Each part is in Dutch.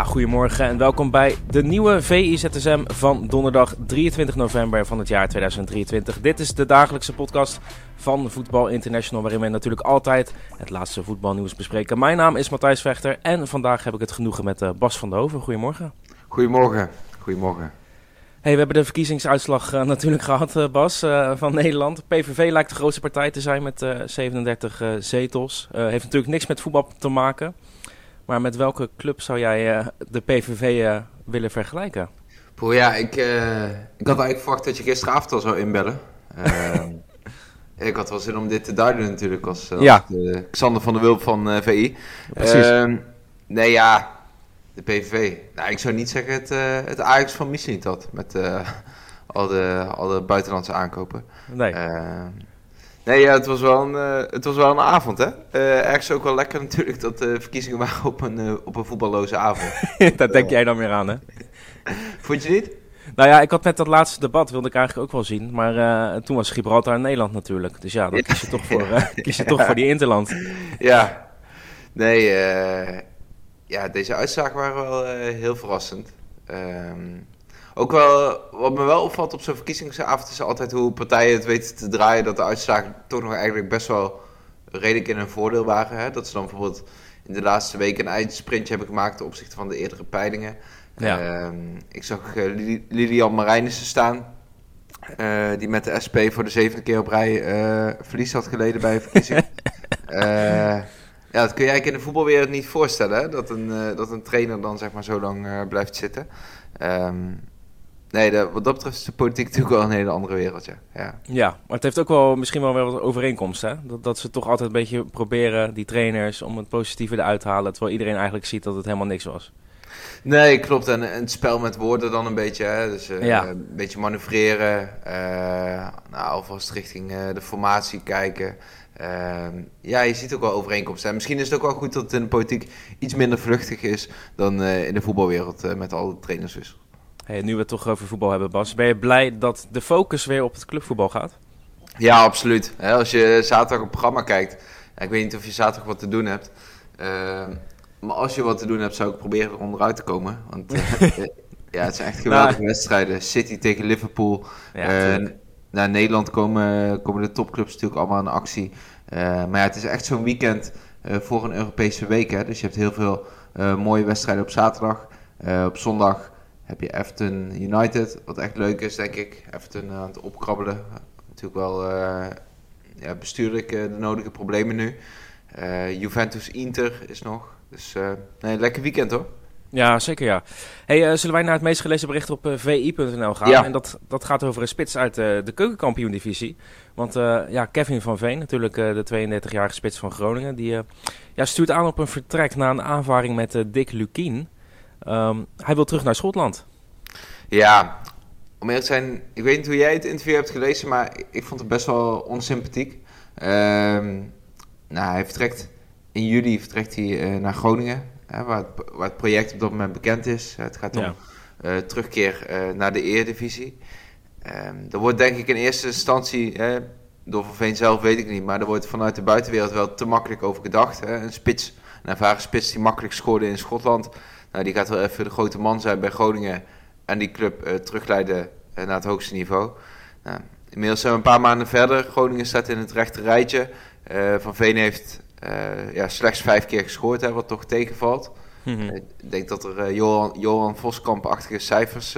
Ja, goedemorgen en welkom bij de nieuwe VIZSM van donderdag 23 november van het jaar 2023. Dit is de dagelijkse podcast van Voetbal International, waarin we natuurlijk altijd het laatste voetbalnieuws bespreken. Mijn naam is Matthijs Vechter en vandaag heb ik het genoegen met uh, Bas van der Hoven. Goedemorgen. Goedemorgen. Goedemorgen. Hey, we hebben de verkiezingsuitslag uh, natuurlijk gehad, uh, Bas, van Nederland. PVV lijkt de grootste partij te zijn met 37 zetels. heeft natuurlijk niks met voetbal te maken. Maar met welke club zou jij uh, de PVV uh, willen vergelijken? Poeh, ja, ik, uh, ik had eigenlijk verwacht dat je gisteravond al zou inbellen. Ehm, ik had wel zin om dit te duiden natuurlijk als, als ja. de Xander van der Wulp van VI. Precies. Ehm, nee, ja, de PVV. Nou, ik zou niet zeggen het, het Ajax van niet had met al, de, al de buitenlandse aankopen. Nee. Ehm, Nee, ja, het, was wel een, uh, het was wel een avond, hè? Uh, ergens ook wel lekker natuurlijk dat de verkiezingen waren op een, uh, op een voetballoze avond. Daar denk jij dan weer aan, hè? Vond je niet? Nou ja, ik had net dat laatste debat, wilde ik eigenlijk ook wel zien. Maar toen was Gibraltar in Nederland natuurlijk. Dus ja, dan kies je toch voor, kies je toch voor die Interland. Ja, nee, ja, deze uitslagen waren wel heel verrassend. Um, ook wel, wat me wel opvalt op zo'n verkiezingsavond is altijd hoe partijen het weten te draaien. Dat de uitslagen toch nog eigenlijk best wel redelijk in hun voordeel waren. Hè? Dat ze dan bijvoorbeeld in de laatste weken een eindsprintje hebben gemaakt ten opzichte van de eerdere peilingen. Ja. Uh, ik zag uh, Lilian Marijnissen staan. Uh, die met de SP voor de zevende keer op rij verlies had geleden bij een verkiezing. ja, dat kun je eigenlijk in de voetbalwereld niet voorstellen. Hè? Dat, een, dat een trainer dan zeg maar zo lang blijft zitten. Um, Nee, de, wat dat betreft is de politiek natuurlijk wel een hele andere wereld, ja. ja. Ja, maar het heeft ook wel misschien wel weer wat overeenkomst, hè? Dat, dat ze toch altijd een beetje proberen, die trainers, om het positieve eruit te halen, terwijl iedereen eigenlijk ziet dat het helemaal niks was. Nee, klopt. En, en het spel met woorden dan een beetje, hè? Dus uh, ja. een beetje manoeuvreren, uh, nou, alvast richting uh, de formatie kijken. Ehm, ja, je ziet ook wel overeenkomsten. En misschien is het ook wel goed dat het in de politiek iets minder vluchtig is dan in de voetbalwereld met alle trainerswissels. Hey, nu we het toch over voetbal hebben, Bas. Ben je blij dat de focus weer op het clubvoetbal gaat? Ja, absoluut. Als je zaterdag op het programma kijkt. Ik weet niet of je zaterdag wat te doen hebt. Uh, maar als je wat te doen hebt, zou ik proberen er onderuit te komen. Want uh, ja, het zijn echt geweldige nou, wedstrijden. City tegen Liverpool. Ja, uh, naar Nederland komen, komen de topclubs natuurlijk allemaal in actie. maar ja, het is echt zo'n weekend voor een Europese week. Hè? Dus je hebt heel veel mooie wedstrijden op zaterdag. op zondag heb je Everton United, wat echt leuk is, denk ik. Everton aan het opkrabbelen. Natuurlijk wel uh, ja, bestuurlijk uh, de nodige problemen nu. Uh, Juventus Inter is nog. Dus nee, lekker weekend hoor. Ja, zeker ja. Hey, zullen wij naar het meest gelezen bericht op vi.nl gaan? Ja. En dat, dat gaat over een spits uit de keukenkampioen-divisie. Want ja, Kevin van Veen, natuurlijk de 32-jarige spits van Groningen, die ja, stuurt aan op een vertrek na een aanvaring met Dick Lukien. Um, hij wil terug naar Schotland. Ja, om eerlijk te zijn, ik weet niet hoe jij het interview hebt gelezen, maar ik vond het best wel onsympathiek. Um, nou, hij vertrekt in juli vertrekt hij uh, naar Groningen, hè, waar, het, waar, het, project op dat moment bekend is. Het gaat om ja. uh, terugkeer uh, naar de Eredivisie. Um, er wordt denk ik in eerste instantie, door Van Veen zelf weet ik niet, maar er wordt vanuit de buitenwereld wel te makkelijk over gedacht. Hè. Een spits, een ervaren spits die makkelijk scoorde in Schotland. Nou, die gaat wel even de grote man zijn bij Groningen en die club uh, terugleiden uh, naar het hoogste niveau. Nou, inmiddels zijn we een paar maanden verder. Groningen staat in het rechte rijtje. Uh, Van Veen heeft ja, slechts vijf keer gescoord, hè, wat toch tegenvalt. Mhm. Ik denk dat er Johan, Johan Voskamp-achtige cijfers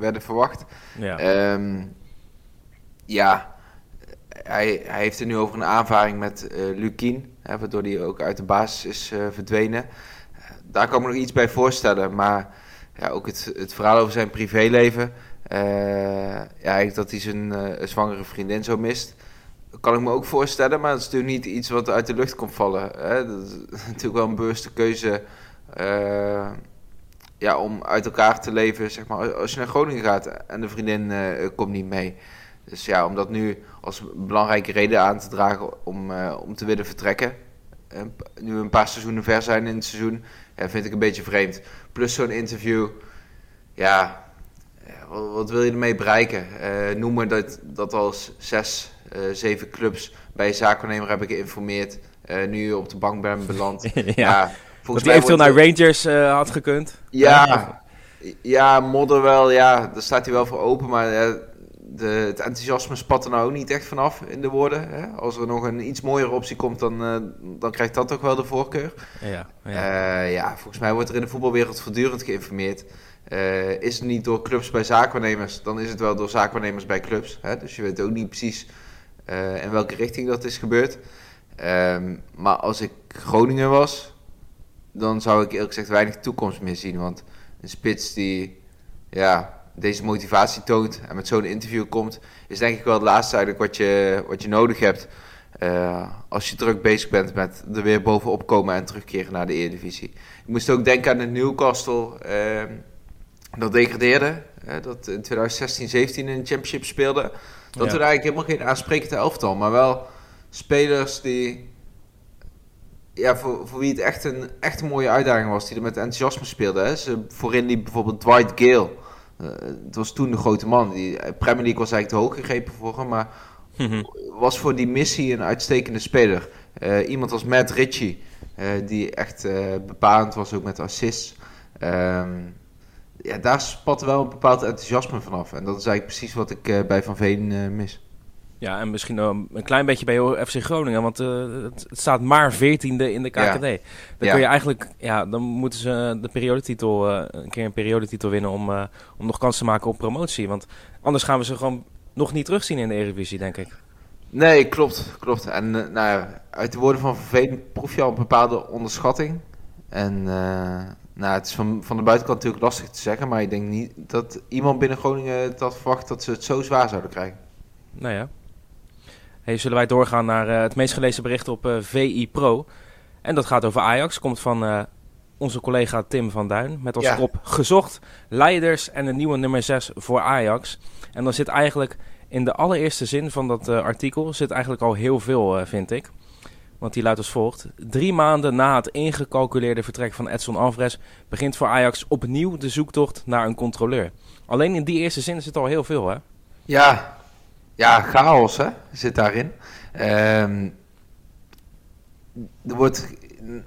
werden verwacht. Ja. Um, ja, hij, hij heeft er nu over een aanvaring met Lukien, hè, waardoor hij ook uit de basis is verdwenen. Daar kan ik me nog iets bij voorstellen, maar ja, ook het, het verhaal over zijn privéleven. Uh, ja, dat hij zijn uh, zwangere vriendin zo mist. kan ik me ook voorstellen, maar het is natuurlijk niet iets wat uit de lucht komt vallen. Hè? Dat is natuurlijk wel een bewuste keuze uh, ja, om uit elkaar te leven. Zeg maar, als je naar Groningen gaat en de vriendin komt niet mee. Dus ja, om dat nu als belangrijke reden aan te dragen om, om te willen vertrekken. Nu we een paar seizoenen ver zijn in het seizoen, ja, vind ik een beetje vreemd. Plus zo'n interview, ja, wat, wat, wil je ermee bereiken? Uh, noem maar dat, dat als zes, uh, zeven clubs bij je zaakwaarnemer hebben geïnformeerd. Uh, nu op de bank bent beland. ja. ja, volgens mij eventueel naar Rangers had gekund. Ja, ja, modder wel. Ja, daar staat hij wel voor open. Maar de, het enthousiasme spat er nou ook niet echt vanaf in de woorden. Hè? Als er nog een iets mooiere optie komt, dan, dan krijgt dat toch wel de voorkeur. Ja, ja. ja, volgens mij wordt er in de voetbalwereld voortdurend geïnformeerd. Uh, is het niet door clubs bij zaakwaarnemers, dan is het wel door zaakwaarnemers bij clubs. Hè? Dus je weet ook niet precies in welke richting dat is gebeurd. Um, maar als ik Groningen was, dan zou ik eerlijk gezegd weinig toekomst meer zien. Want een spits die ja, deze motivatie toont en met zo'n interview komt, is denk ik wel het laatste eigenlijk wat je, wat je nodig hebt. Uh, als je druk bezig bent met er weer bovenop komen en terugkeren naar de Eredivisie. Ik moest ook denken aan de Newcastle. Uh, dat degradeerde. dat in 2016, 17 in de Championship speelde. Dat ja. toen eigenlijk helemaal geen aansprekende elftal. Maar wel spelers die... Ja, voor, voor wie het echt een, echt een mooie uitdaging was. Die er met enthousiasme speelden. Hè. Ze, voorin die bijvoorbeeld Dwight Gale. Uh, het was toen de grote man. Die, eh, Premier League was eigenlijk te hoog gegrepen voor hem. Maar mhm. was voor die missie een uitstekende speler. Uh, iemand als Matt Ritchie. Uh, die echt bepalend was ook met assists. Um, ja, daar spat wel een bepaald enthousiasme vanaf. En dat is eigenlijk precies wat ik bij Van Veen mis. Ja, en misschien uh, een klein beetje bij FC Groningen, want het, het, staat maar veertiende in de KKD. Ja. Dan kun je eigenlijk, ja, dan moeten ze de periodetitel, een keer een periodetitel winnen om, om nog kans te maken op promotie. Want anders gaan we ze gewoon nog niet terugzien in de Eredivisie, denk ik. Nee, klopt, klopt. En nou ja, uit de woorden van Van Veen proef je al een bepaalde onderschatting. En nou, het is van, van de buitenkant natuurlijk lastig te zeggen, maar ik denk niet dat iemand binnen Groningen had verwacht dat ze het zo zwaar zouden krijgen. Nou ja. Hey, zullen wij doorgaan naar uh, het meest gelezen bericht op uh, eh, VI Pro. En dat gaat over Ajax. Komt van uh, onze collega Tim van Duin. Met als ja. kop gezocht leiders en een nieuwe nummer 6 voor Ajax. En dan zit eigenlijk in de allereerste zin van dat artikel zit eigenlijk al heel veel, vind ik. Want die luidt als volgt. Drie maanden na het ingecalculeerde vertrek van Edson Alvarez begint voor Ajax opnieuw de zoektocht naar een controleur. Alleen in die eerste zin zit al heel veel, hè? Ja, ja chaos hè, zit daarin. Ehm, er wordt,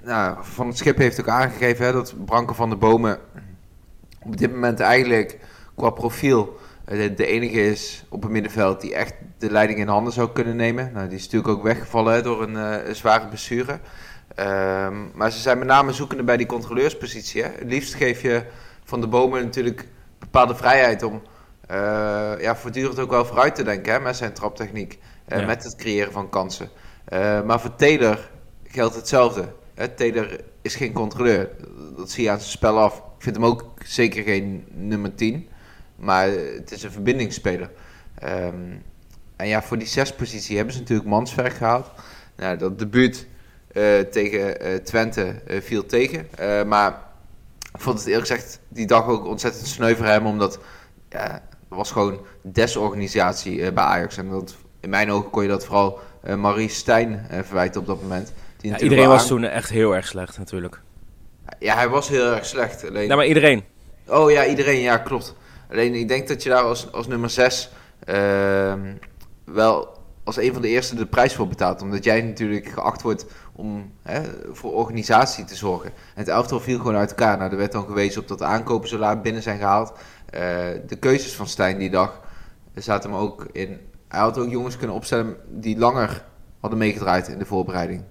nou, van het schip heeft ook aangegeven hè, dat Branko van de Bomen op dit moment eigenlijk qua profiel de, de, enige is op het middenveld die echt de leiding in handen zou kunnen nemen. Nou, die is natuurlijk ook weggevallen door een, uh, zware blessure. Ehm, maar ze zijn met name zoekende bij die controleurspositie. Hè. Het liefst geef je van de bomen natuurlijk bepaalde vrijheid om ja, voortdurend ook wel vooruit te denken hè, met zijn traptechniek. Uh, Met het creëren van kansen. maar voor Taylor geldt hetzelfde. Hè. Taylor is geen controleur. Dat zie je aan zijn spel af. Ik vind hem ook zeker geen nummer 10. Maar het is een verbindingsspeler. Um, en ja, voor die zespositie hebben ze natuurlijk Manswerk gehaald. Nou, dat debuut uh, tegen uh, Twente uh, viel tegen. maar ik vond het eerlijk gezegd die dag ook ontzettend sneu voor hem. Omdat ja, was gewoon desorganisatie bij Ajax. En dat, in mijn ogen kon je dat vooral Marie Stijn verwijten op dat moment. Die ja, iedereen was toen echt heel erg slecht natuurlijk. Ja, hij was heel erg slecht. Alleen... Nou, maar iedereen. Oh ja, iedereen. Ja, klopt. Alleen ik denk dat je daar als, als nummer 6 uh, ehm, wel als een van de eerste de prijs voor betaalt. Omdat jij natuurlijk geacht wordt om hè, voor organisatie te zorgen. En het elftal viel gewoon uit elkaar. Nou, er werd dan gewezen op dat de aankopen zo laat binnen zijn gehaald. Uh, de keuzes van Stijn die dag zaten hem ook in. Hij had ook jongens kunnen opstellen die langer hadden meegedraaid in de voorbereiding.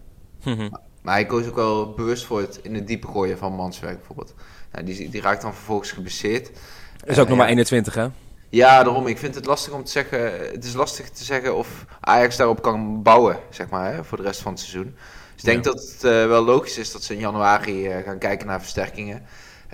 Mhm. Maar hij koos ook wel bewust voor het in het diepe gooien van Manswerk bijvoorbeeld. Nou, die, die raakt dan vervolgens geblesseerd. Is ook nog maar 21, hè? Ja, daarom. Ik vind het lastig om te zeggen. Het is lastig te zeggen of Ajax daarop kan bouwen, zeg maar, hè, voor de rest van het seizoen. Dus ik denk dat het uh, wel logisch is dat ze in januari uh, gaan kijken naar versterkingen.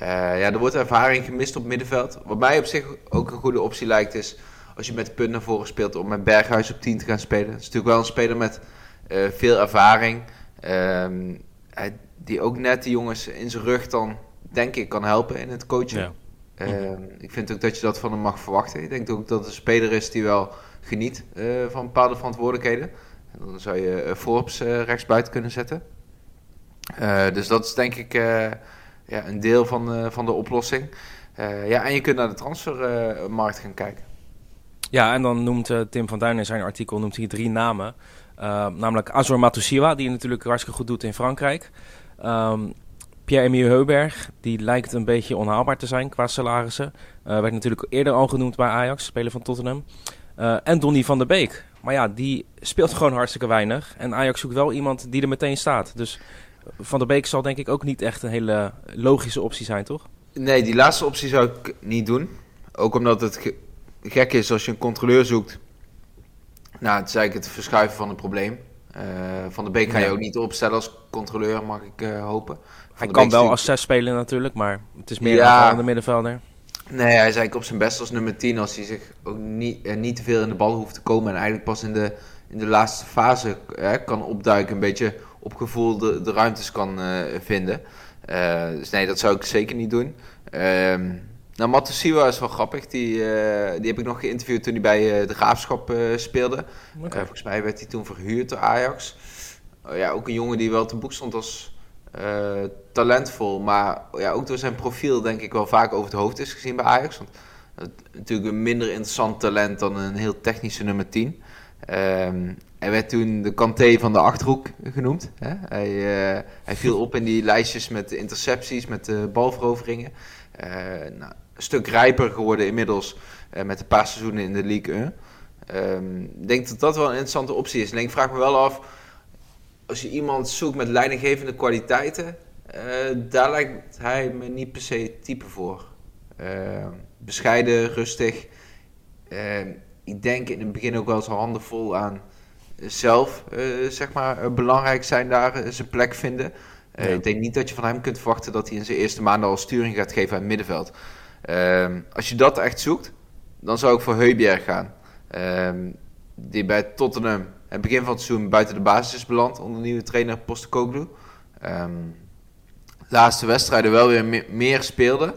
Uh, ja, er wordt ervaring gemist op middenveld. Wat mij op zich ook een goede optie lijkt is als je met de punt naar voren speelt om met Berghuis op 10 te gaan spelen. Het is natuurlijk wel een speler met eh, veel ervaring. Ehm, hij- die ook net de jongens in zijn rug dan, denk ik, kan helpen in het coachen. Ja. Ehm, ik vind ook dat je dat van hem mag verwachten. Ik denk ook dat het een speler is die wel geniet eh, van bepaalde verantwoordelijkheden. En dan zou je uh, Forbes uh, rechtsbuiten kunnen zetten. Dus dat is denk ik ja, een deel van, uh, van de oplossing. ja, en je kunt naar de transfermarkt gaan kijken. Ja, en dan noemt Tim van Duin in zijn artikel noemt hij drie namen. namelijk Azor Matusiwa, die natuurlijk hartstikke goed doet in Frankrijk. Um, Pierre-Emile Heuberg, die lijkt een beetje onhaalbaar te zijn qua salarissen. Uh, werd natuurlijk eerder al genoemd bij Ajax, speler van Tottenham. Uh, en Donny van der Beek. Maar ja, die speelt gewoon hartstikke weinig. En Ajax zoekt wel iemand die er meteen staat. Dus Van der Beek zal denk ik ook niet echt een hele logische optie zijn, toch? Nee, die laatste optie zou ik niet doen. Ook omdat het ge gek is als je een controleur zoekt. Nou, het is eigenlijk het verschuiven van het probleem. Uh, van der Beek ga je ook niet opstellen als controleur, mag ik uh, hopen. Hij kan wel als zes spelen natuurlijk, maar het is meer Ja. een aanvallende middenvelder. Nee, hij is eigenlijk op zijn best als nummer 10 als hij zich ook niet, eh, niet te veel in de bal hoeft te komen. En eigenlijk pas in de, in de laatste fase eh, kan opduiken, een beetje op gevoel de, de ruimtes kan eh, vinden. Eh, dus nee, dat zou ik zeker niet doen. Ehm nou, Matusiwa is wel grappig. Die, eh, die heb ik nog geïnterviewd toen hij bij eh, de Graafschap eh, speelde. Eh, volgens mij werd hij toen verhuurd door Ajax. Oh ja, ook een jongen die wel te boek stond als eh, talentvol. Maar ja, ook door zijn profiel denk ik wel vaak over het hoofd is gezien bij Ajax. Want het, natuurlijk een minder interessant talent dan een heel technische nummer 10. Ehm, hij werd toen de Kanté van de Achterhoek genoemd. Hè? Hij, eh, hij viel op in die lijstjes met de intercepties, met de balveroveringen. Eh, nou, een stuk rijper geworden inmiddels eh, met een paar seizoenen in de League 1. Ehm, ik denk dat dat wel een interessante optie is. Alleen ik vraag me wel af, als je iemand zoekt met leidinggevende kwaliteiten, eh, daar lijkt hij me niet per se type voor. Ehm, bescheiden, rustig. Ehm, ik denk in het begin ook wel zijn handen vol aan zelf, eh, zeg maar, eh, belangrijk zijn daar, eh, zijn plek vinden. Eh, Ja. Ik denk niet dat je van hem kunt verwachten dat hij in zijn eerste maanden al sturing gaat geven aan het middenveld. Ehm, als je dat echt zoekt, dan zou ik voor Heubjerg gaan. Ehm, die bij Tottenham het begin van het seizoen buiten de basis is beland onder nieuwe trainer Postecoglou. Ehm laatste wedstrijden wel weer me- meer speelde.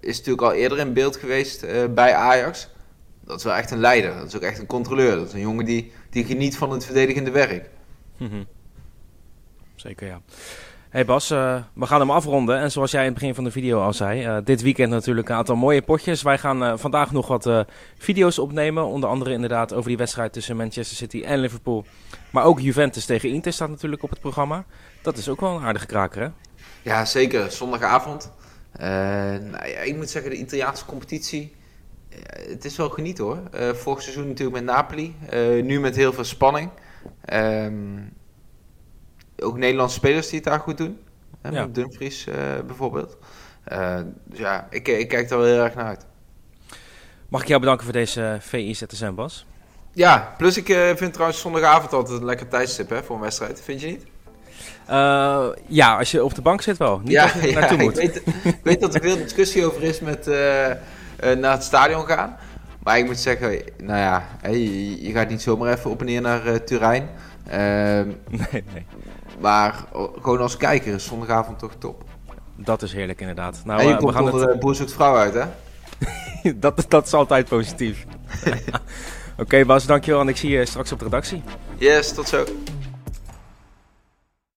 Is natuurlijk al eerder in beeld geweest eh, bij Ajax. Dat is wel echt een leider. Dat is ook echt een controleur. Dat is een jongen die, die geniet van het verdedigende werk. Mhm. Zeker, ja. Hey Bas, eh, we gaan hem afronden. En zoals jij in het begin van de video al zei, eh, dit weekend natuurlijk een aantal mooie potjes. Wij gaan eh, vandaag nog wat video's opnemen. Onder andere inderdaad over die wedstrijd tussen Manchester City en Liverpool. Maar ook Juventus tegen Inter staat natuurlijk op het programma. Dat is ook wel een aardige kraker, hè? Ja, zeker. Zondagavond. Nou ja, ik moet zeggen, de Italiaanse competitie. het is wel genieten hoor. Vorig seizoen natuurlijk met Napoli. nu met heel veel spanning. Ehm, ook Nederlandse spelers die het daar goed doen. Hè, Ja. met Dumfries eh, bijvoorbeeld. Eh, dus ja, ik, ik kijk er wel heel erg naar uit. Mag ik jou bedanken voor deze eh, VI ZSM, Bas? Ja, plus ik vind trouwens zondagavond altijd een lekker tijdstip hè, voor een wedstrijd. Vind je niet? Ja, als je op de bank zit wel. Niet als je naartoe ik moet. weet, ik weet dat er veel discussie over is met naar het stadion gaan. Maar ik moet zeggen, nou ja, je, je gaat niet zomaar even op en neer naar Turijn. Ehm, Nee, nee. Maar gewoon als kijker is zondagavond toch top. Dat is heerlijk inderdaad. Nou, en je eh, we komt gaan onder het... de boer zoekt vrouw uit, hè? dat, dat is altijd positief. Oké Bas, dankjewel en ik zie je straks op de redactie. Yes, tot zo.